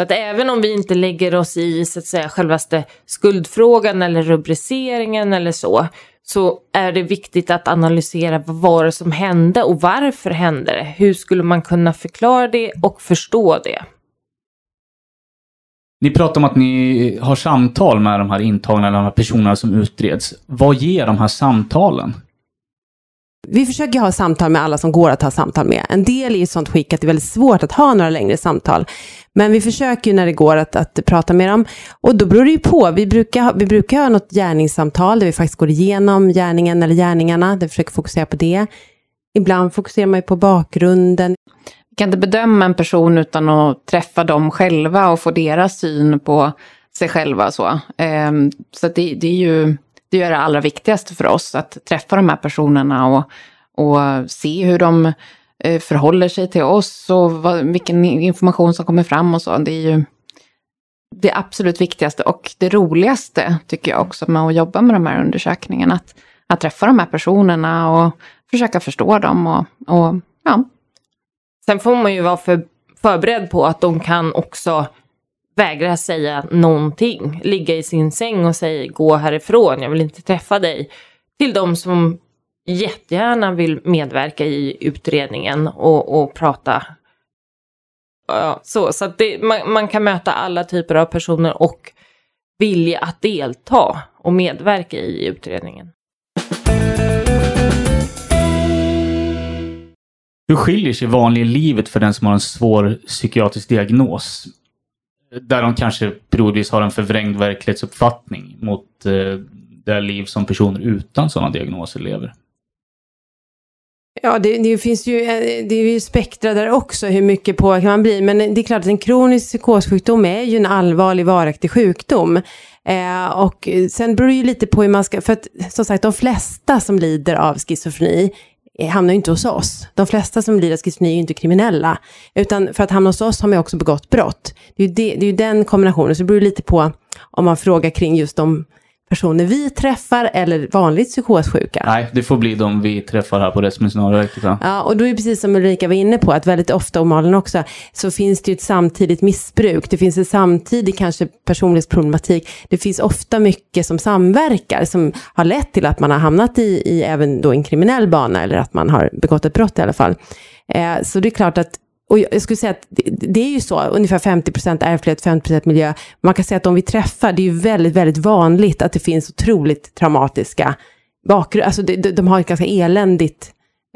Så att även om vi inte lägger oss i så att säga självaste skuldfrågan eller rubriceringen eller så, så är det viktigt att analysera vad var det som hände och varför hände det? Hur skulle man kunna förklara det och förstå det? Ni pratar om att ni har samtal med de här intagna, eller de här personerna som utreds. Vad ger de här samtalen? Vi försöker ha samtal med alla som går att ha samtal med. En del är i sånt skick att det är väldigt svårt att ha några längre samtal. Men vi försöker ju när det går att, att prata med dem. Och då beror det ju på. Vi brukar, vi brukar ha något gärningssamtal där vi faktiskt går igenom gärningen eller gärningarna, där vi försöker fokusera på det. Ibland fokuserar man ju på bakgrunden. Vi kan inte bedöma en person utan att träffa dem själva och få deras syn på sig själva. Så, ehm, så det, det är ju det är det allra viktigaste för oss, att träffa de här personerna och, och se hur de Eh, förhåller sig till oss och vad, vilken information som kommer fram och så. Det är ju det absolut viktigaste och det roligaste tycker jag också med att jobba med de här undersökningarna. Att, att träffa de här personerna och försöka förstå dem och, och ja. Sen får man ju vara för, förberedd på att de kan också vägra säga någonting. Ligga i sin säng och säga gå härifrån, jag vill inte träffa dig. Till de som jättegärna vill medverka i utredningen och, och prata. Ja, så så att det, man, man kan möta alla typer av personer och vilja att delta och medverka i utredningen. Hur skiljer sig vanliga livet för den som har en svår psykiatrisk diagnos där de kanske periodvis har en förvrängd verklighetsuppfattning mot eh, det liv som personer utan sådana diagnoser lever. Ja, det, det, finns ju, eh, det är ju spektra där också, hur mycket påverkan man blir. Men det är klart att en kronisk psykossjukdom är ju en allvarlig varaktig sjukdom. Eh, och sen beror det ju lite på hur man ska, för att som sagt de flesta som lider av schizofreni eh, hamnar ju inte hos oss. De flesta som lider av schizofreni är ju inte kriminella. Utan för att hamna hos oss har man ju också begått brott. Det är ju, det, det är ju den kombinationen. Så det beror lite på om man frågar kring just de personer vi träffar eller vanligt psykossjuka. Nej, det får bli de vi träffar här på Rättsmedicinalverket. Ja. och då är det precis som Ulrika var inne på, att väldigt ofta, och Malin också, så finns det ju ett samtidigt missbruk. Det finns en samtidig kanske personlighetsproblematik. Det finns ofta mycket som samverkar, som har lett till att man har hamnat i, i även då en kriminell bana, eller att man har begått ett brott i alla fall. Eh, så det är klart att och jag skulle säga att det, det är ju så, ungefär 50% ärftlighet, 50% miljö. Man kan säga att de vi träffar, det är ju väldigt, väldigt vanligt att det finns otroligt traumatiska bakgrunder. Alltså de, de, har ett ganska eländigt,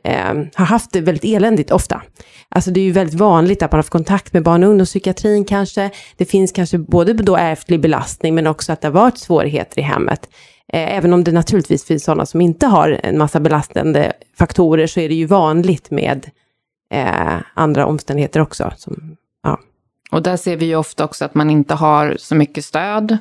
eh, har haft det väldigt eländigt ofta. Alltså det är ju väldigt vanligt att man har haft kontakt med barn och ungdomspsykiatrin kanske. Det finns kanske både då ärftlig belastning men också att det har varit svårigheter i hemmet. Eh, även om det naturligtvis finns sådana som inte har en massa belastande faktorer så är det ju vanligt med eh, andra omständigheter också. Som, ja. Och där ser vi ju ofta också att man inte har så mycket stöd.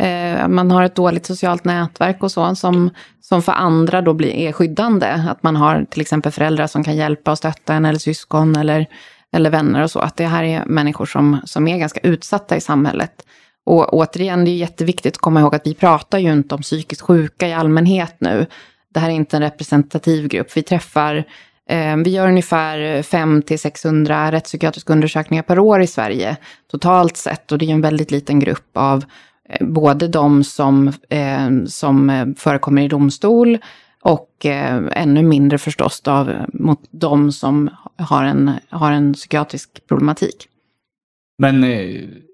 Eh, man har ett dåligt socialt nätverk och så som, som för andra då blir, är skyddande. Att man har till exempel föräldrar som kan hjälpa och stötta en eller syskon eller, eller vänner och så. Att det här är människor som, som är ganska utsatta i samhället. Och återigen, det är jätteviktigt att komma ihåg att vi pratar ju inte om psykiskt sjuka i allmänhet nu. Det här är inte en representativ grupp. Vi träffar Ehm, vi gör ungefär 500-600 rättspsykiatriska undersökningar per år i Sverige totalt sett. Och det är en väldigt liten grupp av eh, både de som, ehm, som eh, förekommer i domstol och eh, ännu mindre förstås av, mot de som har en, har en psykiatrisk problematik. Men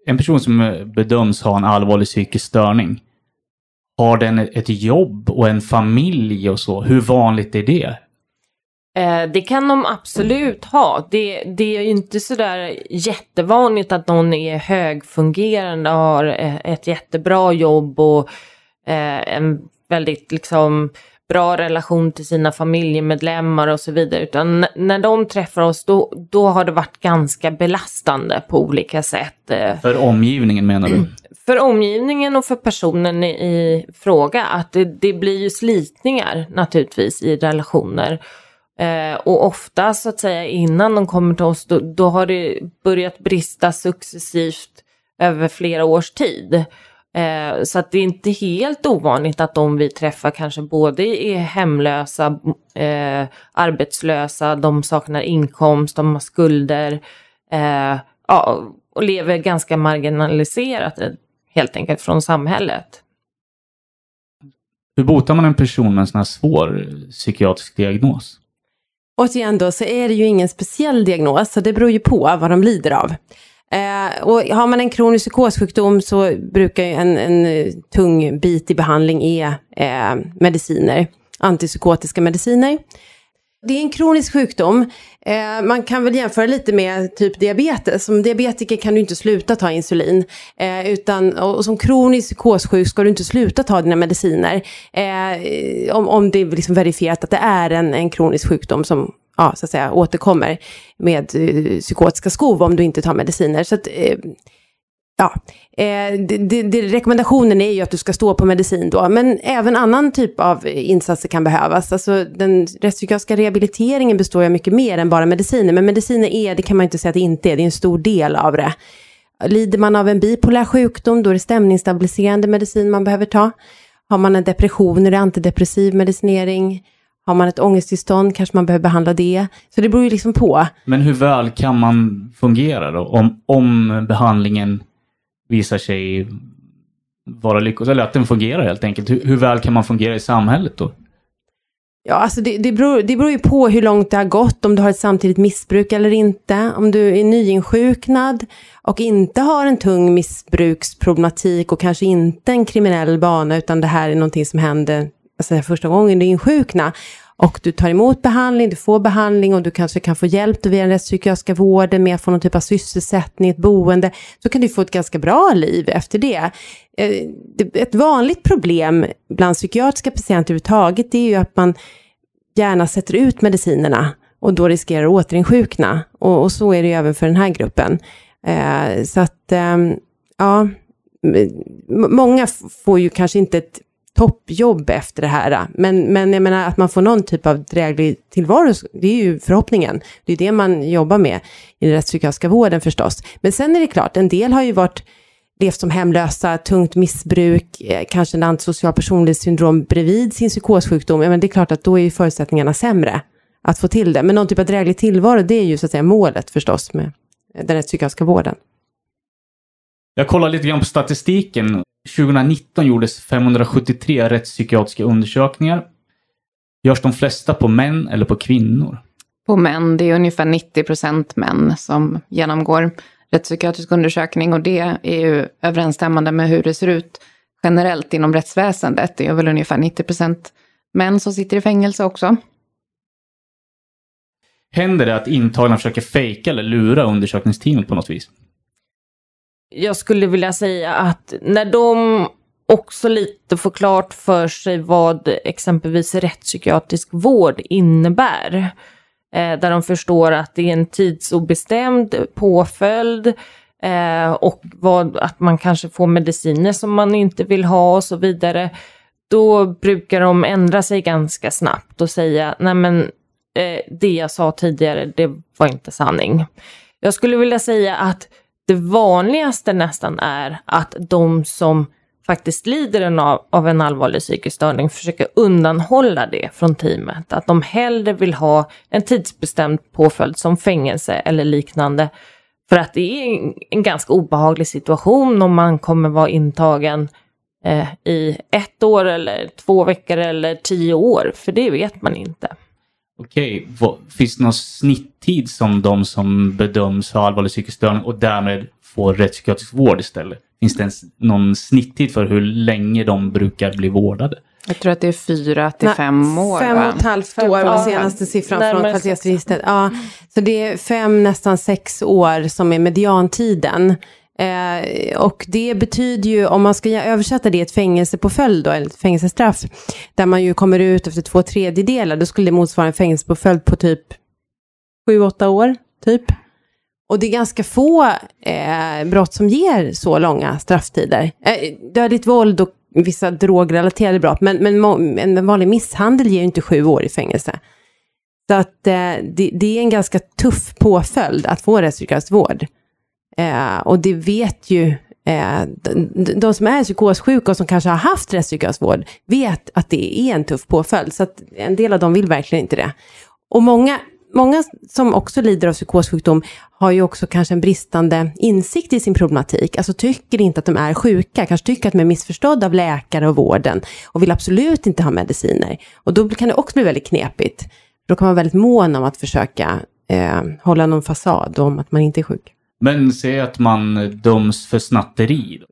en person som bedöms ha en allvarlig psykisk störning, har den ett jobb och en familj och så? Hur vanligt är det? Eh, det kan de absolut ha. Det, det är ju inte sådär jättevanligt att någon är högfungerande och har eh, ett jättebra jobb och eh, en väldigt liksom bra relation till sina familjemedlemmar och så vidare. Utan när de träffar oss då, då har det varit ganska belastande på olika sätt. För omgivningen menar du? för omgivningen och för personen i, i fråga att det, det blir ju slitningar naturligtvis i relationer. Eh, och ofta så att säga innan de kommer till oss då, då har det börjat brista successivt över flera års tid. Eh, så att det är inte helt ovanligt att de vi träffar kanske både är hemlösa, eh, arbetslösa, de saknar inkomst, de har skulder. Eh, ja, och lever ganska marginaliserat eh, helt enkelt från samhället. Hur botar man en person med en sån här svår psykiatrisk diagnos? Återigen då, så är det ju ingen speciell diagnos, så det beror ju på vad de lider av. Eh, och har man en kronisk psykossjukdom så brukar ju en, en eh, tung bit i behandling är eh, mediciner, antipsykotiska mediciner. Det är en kronisk sjukdom. Eh, man kan väl jämföra lite med typ diabetes. Som diabetiker kan du inte sluta ta insulin. Eh, utan, och som kronisk psykossjuk ska du inte sluta ta dina mediciner. Eh, om, om det är liksom verifierat att det är en, en kronisk sjukdom som ja, så att säga, återkommer med eh, psykotiska skov om du inte tar mediciner. Så att, eh, Ja, eh, det, det, det, rekommendationen är ju att du ska stå på medicin då, men även annan typ av insatser kan behövas. Alltså den rättspsykiatriska rehabiliteringen består ju av mycket mer än bara mediciner, men mediciner är, det kan man ju inte säga att det inte är, det är en stor del av det. Lider man av en bipolär sjukdom, då är det stämningsstabiliserande medicin man behöver ta. Har man en depression är det antidepressiv medicinering. Har man ett ångesttillstånd kanske man behöver behandla det. Så det beror ju liksom på. Men hur väl kan man fungera då? Om, om behandlingen visar sig vara lyckosam, eller att den fungerar helt enkelt. Hur, hur, väl kan man fungera i samhället då? Ja, alltså det, det, beror, det beror ju på hur långt det har gått, om du har ett samtidigt missbruk eller inte. Om du är nyinsjuknad och inte har en tung missbruksproblematik och kanske inte en kriminell bana, utan det här är någonting som händer alltså första gången du insjuknar och du tar emot behandling, du får behandling och du kanske kan få hjälp via den rättspsykiatriska vården med att få någon typ av sysselsättning, ett boende, så kan du få ett ganska bra liv efter det. Eh, ett vanligt problem bland psykiatriska patienter överhuvudtaget, det är ju att man gärna sätter ut medicinerna och då riskerar att återinsjukna. Och, och så är det ju även för den här gruppen. Eh, så att, ehm, ja, många får ju kanske inte ett toppjobb efter det här. Men, men jag menar att man får någon typ av dräglig tillvaro, det är ju förhoppningen. Det är det man jobbar med i den rättspsykiatriska vården förstås. Men sen är det klart, en del har ju varit levt som hemlösa, tungt missbruk, eh, kanske en antisocial personlighetssyndrom bredvid sin psykossjukdom. Ja, men det är klart att då är ju förutsättningarna sämre att få till det. Men någon typ av dräglig tillvaro, det är ju så att säga målet förstås med den rättspsykiatriska vården. Jag kollar lite grann på statistiken 2019 gjordes 573 rättspsykiatriska undersökningar. Görs de flesta på män eller på kvinnor? På män. Det är ungefär 90 procent män som genomgår rättspsykiatrisk undersökning och det är ju överensstämmande med hur det ser ut generellt inom rättsväsendet. Det är väl ungefär 90 procent män som sitter i fängelse också. Händer det att intagna försöker fejka eller lura undersökningsteamet på något vis? Jag skulle vilja säga att när de också lite får klart för sig vad exempelvis rättspsykiatrisk vård innebär. Eh, där de förstår att det är en tidsobestämd påföljd eh, och vad, att man kanske får mediciner som man inte vill ha och så vidare. Då brukar de ändra sig ganska snabbt och säga, nej men eh, det jag sa tidigare, det var inte sanning. Jag skulle vilja säga att det vanligaste nästan är att de som faktiskt lider av, av en allvarlig psykisk störning försöker undanhålla det från teamet. Att de hellre vill ha en tidsbestämd påföljd som fängelse eller liknande. För att det är en, ganska obehaglig situation om man kommer vara intagen eh, i ett år eller två veckor eller tio år. För det vet man inte. Okej, finns det någon snitttid som de som bedöms ha allvarlig psykisk störning och därmed får rättspsykiatrisk vård istället? Finns det någon snitttid för hur länge de brukar bli vårdade? Jag tror att det är fyra till Nej, fem år. Fem och ett halvt år var den senaste siffran från kvalitetsregistret. Ja, så det är fem, nästan sex år som är mediantiden Eh, och det betyder ju, om man ska översätta det, ett fängelsepåföljd då, eller ett fängelsestraff, där man ju kommer ut efter två tredjedelar, då skulle det motsvara en fängelsepåföljd på typ sju, åtta år, typ. Och det är ganska få eh, brott som ger så långa strafftider. Eh, dödligt våld och vissa drogrelaterade brott, men, men en vanlig misshandel ger ju inte sju år i fängelse. Så att eh, det, det, är en ganska tuff påföljd att få rättspsykiatrisk vård. Eh, och det vet ju eh, de, de, som är psykossjuka och som kanske har haft rättspsykiatrisk vet att det är en tuff påföljd. Så att en del av dem vill verkligen inte det. Och många, många som också lider av psykossjukdom har ju också kanske en bristande insikt i sin problematik. Alltså tycker inte att de är sjuka, kanske tycker att de är missförstådda av läkare och vården och vill absolut inte ha mediciner. Och då kan det också bli väldigt knepigt. Då kan man vara väldigt mån om att försöka eh, hålla någon fasad om att man inte är sjuk. Men säg att man döms för snatteri. Då.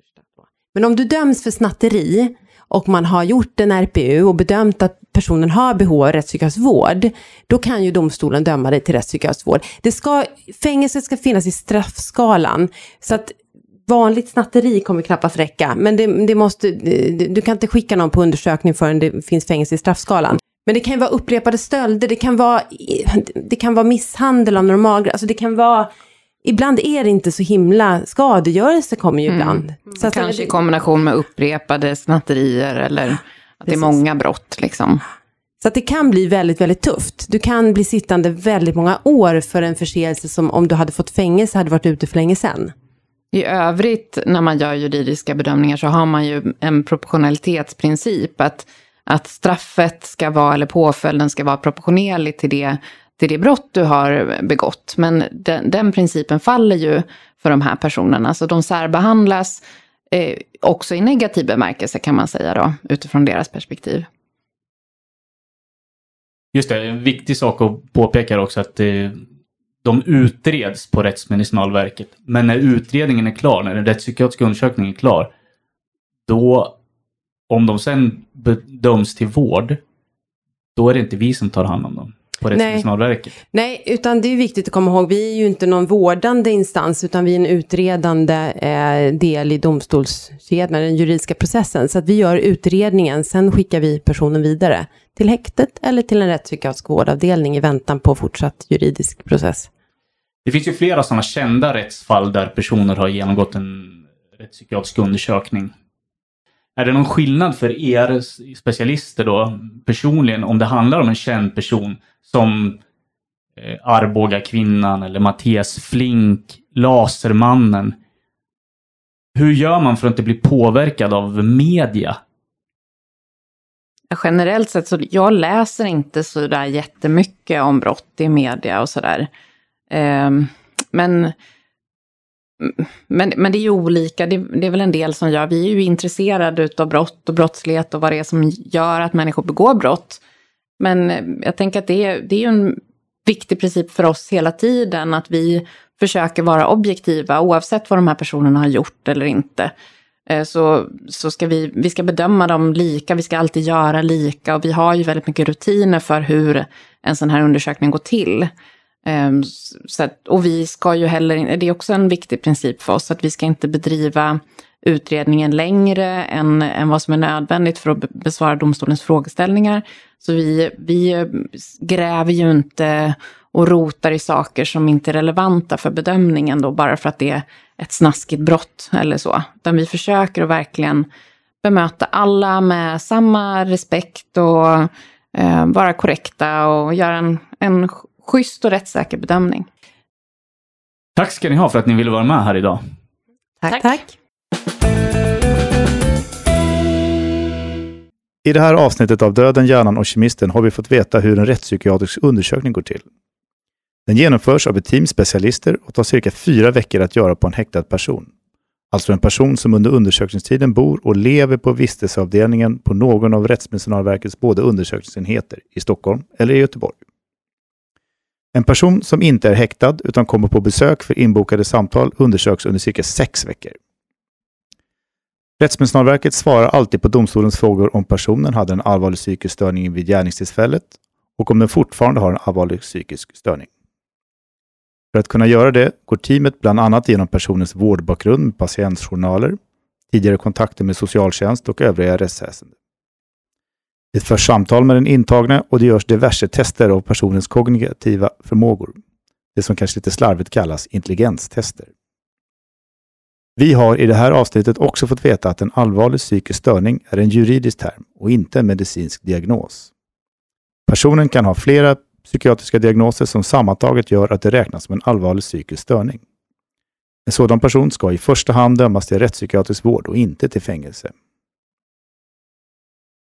Men om du döms för snatteri och man har gjort en RPU och bedömt att personen har behov av rättspsykiatrisk vård, då kan ju domstolen döma dig till rättspsykiatrisk vård. Det ska, fängelset ska finnas i straffskalan, så att vanligt snatteri kommer knappast räcka, men det, det måste, du kan inte skicka någon på undersökning förrän det finns fängelse i straffskalan. Men det kan ju vara upprepade stölder, det kan vara, det kan vara misshandel av normalgrad, alltså det kan vara Ibland är det inte så himla, skadegörelse kommer ju mm. ibland. Så att Kanske i kombination med upprepade snatterier eller att Precis. det är många brott liksom. Så att det kan bli väldigt, väldigt tufft. Du kan bli sittande väldigt många år för en förseelse som om du hade fått fängelse hade varit ute för länge sedan. I övrigt när man gör juridiska bedömningar så har man ju en proportionalitetsprincip. Att, att straffet ska vara, eller påföljden ska vara proportionerlig till det till det brott du har begått. Men den, den principen faller ju för de här personerna. Så de särbehandlas eh, också i negativ bemärkelse kan man säga då, utifrån deras perspektiv. Just det, en viktig sak att påpeka också att eh, de utreds på Rättsmedicinalverket. Men när utredningen är klar, när den rättspsykiatriska undersökningen är klar, då, om de sen bedöms till vård, då är det inte vi som tar hand om dem på Rättsmedicinalverket. Nej. Nej, utan det är viktigt att komma ihåg, vi är ju inte någon vårdande instans, utan vi är en utredande eh, del i domstolskedjan, den juridiska processen. Så att vi gör utredningen, sen skickar vi personen vidare till häktet eller till en rättspsykiatrisk vårdavdelning i väntan på fortsatt juridisk process. Det finns ju flera sådana kända rättsfall där personer har genomgått en rättspsykiatrisk undersökning. Är det någon skillnad för er specialister då personligen om det handlar om en känd person som eh, Arboga kvinnan eller Mattias Flink, Lasermannen? Hur gör man för att inte bli påverkad av media? Generellt sett så jag läser inte så där jättemycket om brott i media och sådär. Ehm, men men, men det är ju olika, det, det, är väl en del som gör, vi är ju intresserade av brott och brottslighet och vad det är som gör att människor begår brott. Men eh, jag tänker att det är, det är ju en viktig princip för oss hela tiden, att vi försöker vara objektiva oavsett vad de här personerna har gjort eller inte. Eh, så, så ska vi, vi ska bedöma dem lika, vi ska alltid göra lika och vi har ju väldigt mycket rutiner för hur en sån här undersökning går till. Ehm, så att, och vi ska ju heller, det är också en viktig princip för oss, att vi ska inte bedriva utredningen längre än, än vad som är nödvändigt för att besvara domstolens frågeställningar. Så vi, vi gräver ju inte och rotar i saker som inte är relevanta för bedömningen då, bara för att det är ett snaskigt brott eller så. Utan vi försöker att verkligen bemöta alla med samma respekt och eh, vara korrekta och göra en, en schysst och rättssäker bedömning. Tack ska ni ha för att ni ville vara med här idag. Tack. Tack. I det här avsnittet av Döden, hjärnan och kemisten har vi fått veta hur en rättspsykiatrisk undersökning går till. Den genomförs av ett team specialister och tar cirka fyra veckor att göra på en häktad person. Alltså en person som under undersökningstiden bor och lever på vistelseavdelningen på någon av Rättsmedicinalverkets båda undersökningsenheter i Stockholm eller i Göteborg. En person som inte är häktad utan kommer på besök för inbokade samtal undersöks under cirka sex veckor. Rättsmedicinalverket svarar alltid på domstolens frågor om personen hade en allvarlig psykisk störning vid gärningstillfället och om den fortfarande har en allvarlig psykisk störning. För att kunna göra det går teamet bland annat igenom personens vårdbakgrund med patientjournaler, tidigare kontakter med socialtjänst och övriga rättsväsendet. Det förs samtal med den intagne och det görs diverse tester av personens kognitiva förmågor. Det som kanske lite slarvigt kallas intelligenstester. Vi har i det här avsnittet också fått veta att en allvarlig psykisk störning är en juridisk term och inte en medicinsk diagnos. Personen kan ha flera psykiatriska diagnoser som sammantaget gör att det räknas som en allvarlig psykisk störning. En sådan person ska i första hand dömas till rättspsykiatrisk vård och inte till fängelse.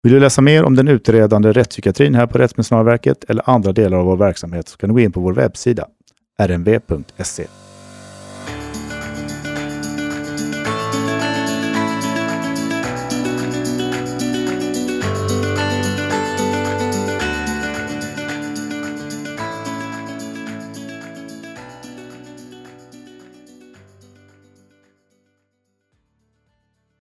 Vill du läsa mer om den utredande rättspsykiatrin här på Rättsmedicinalverket eller andra delar av vår verksamhet så kan du gå in på vår webbsida rmv.se.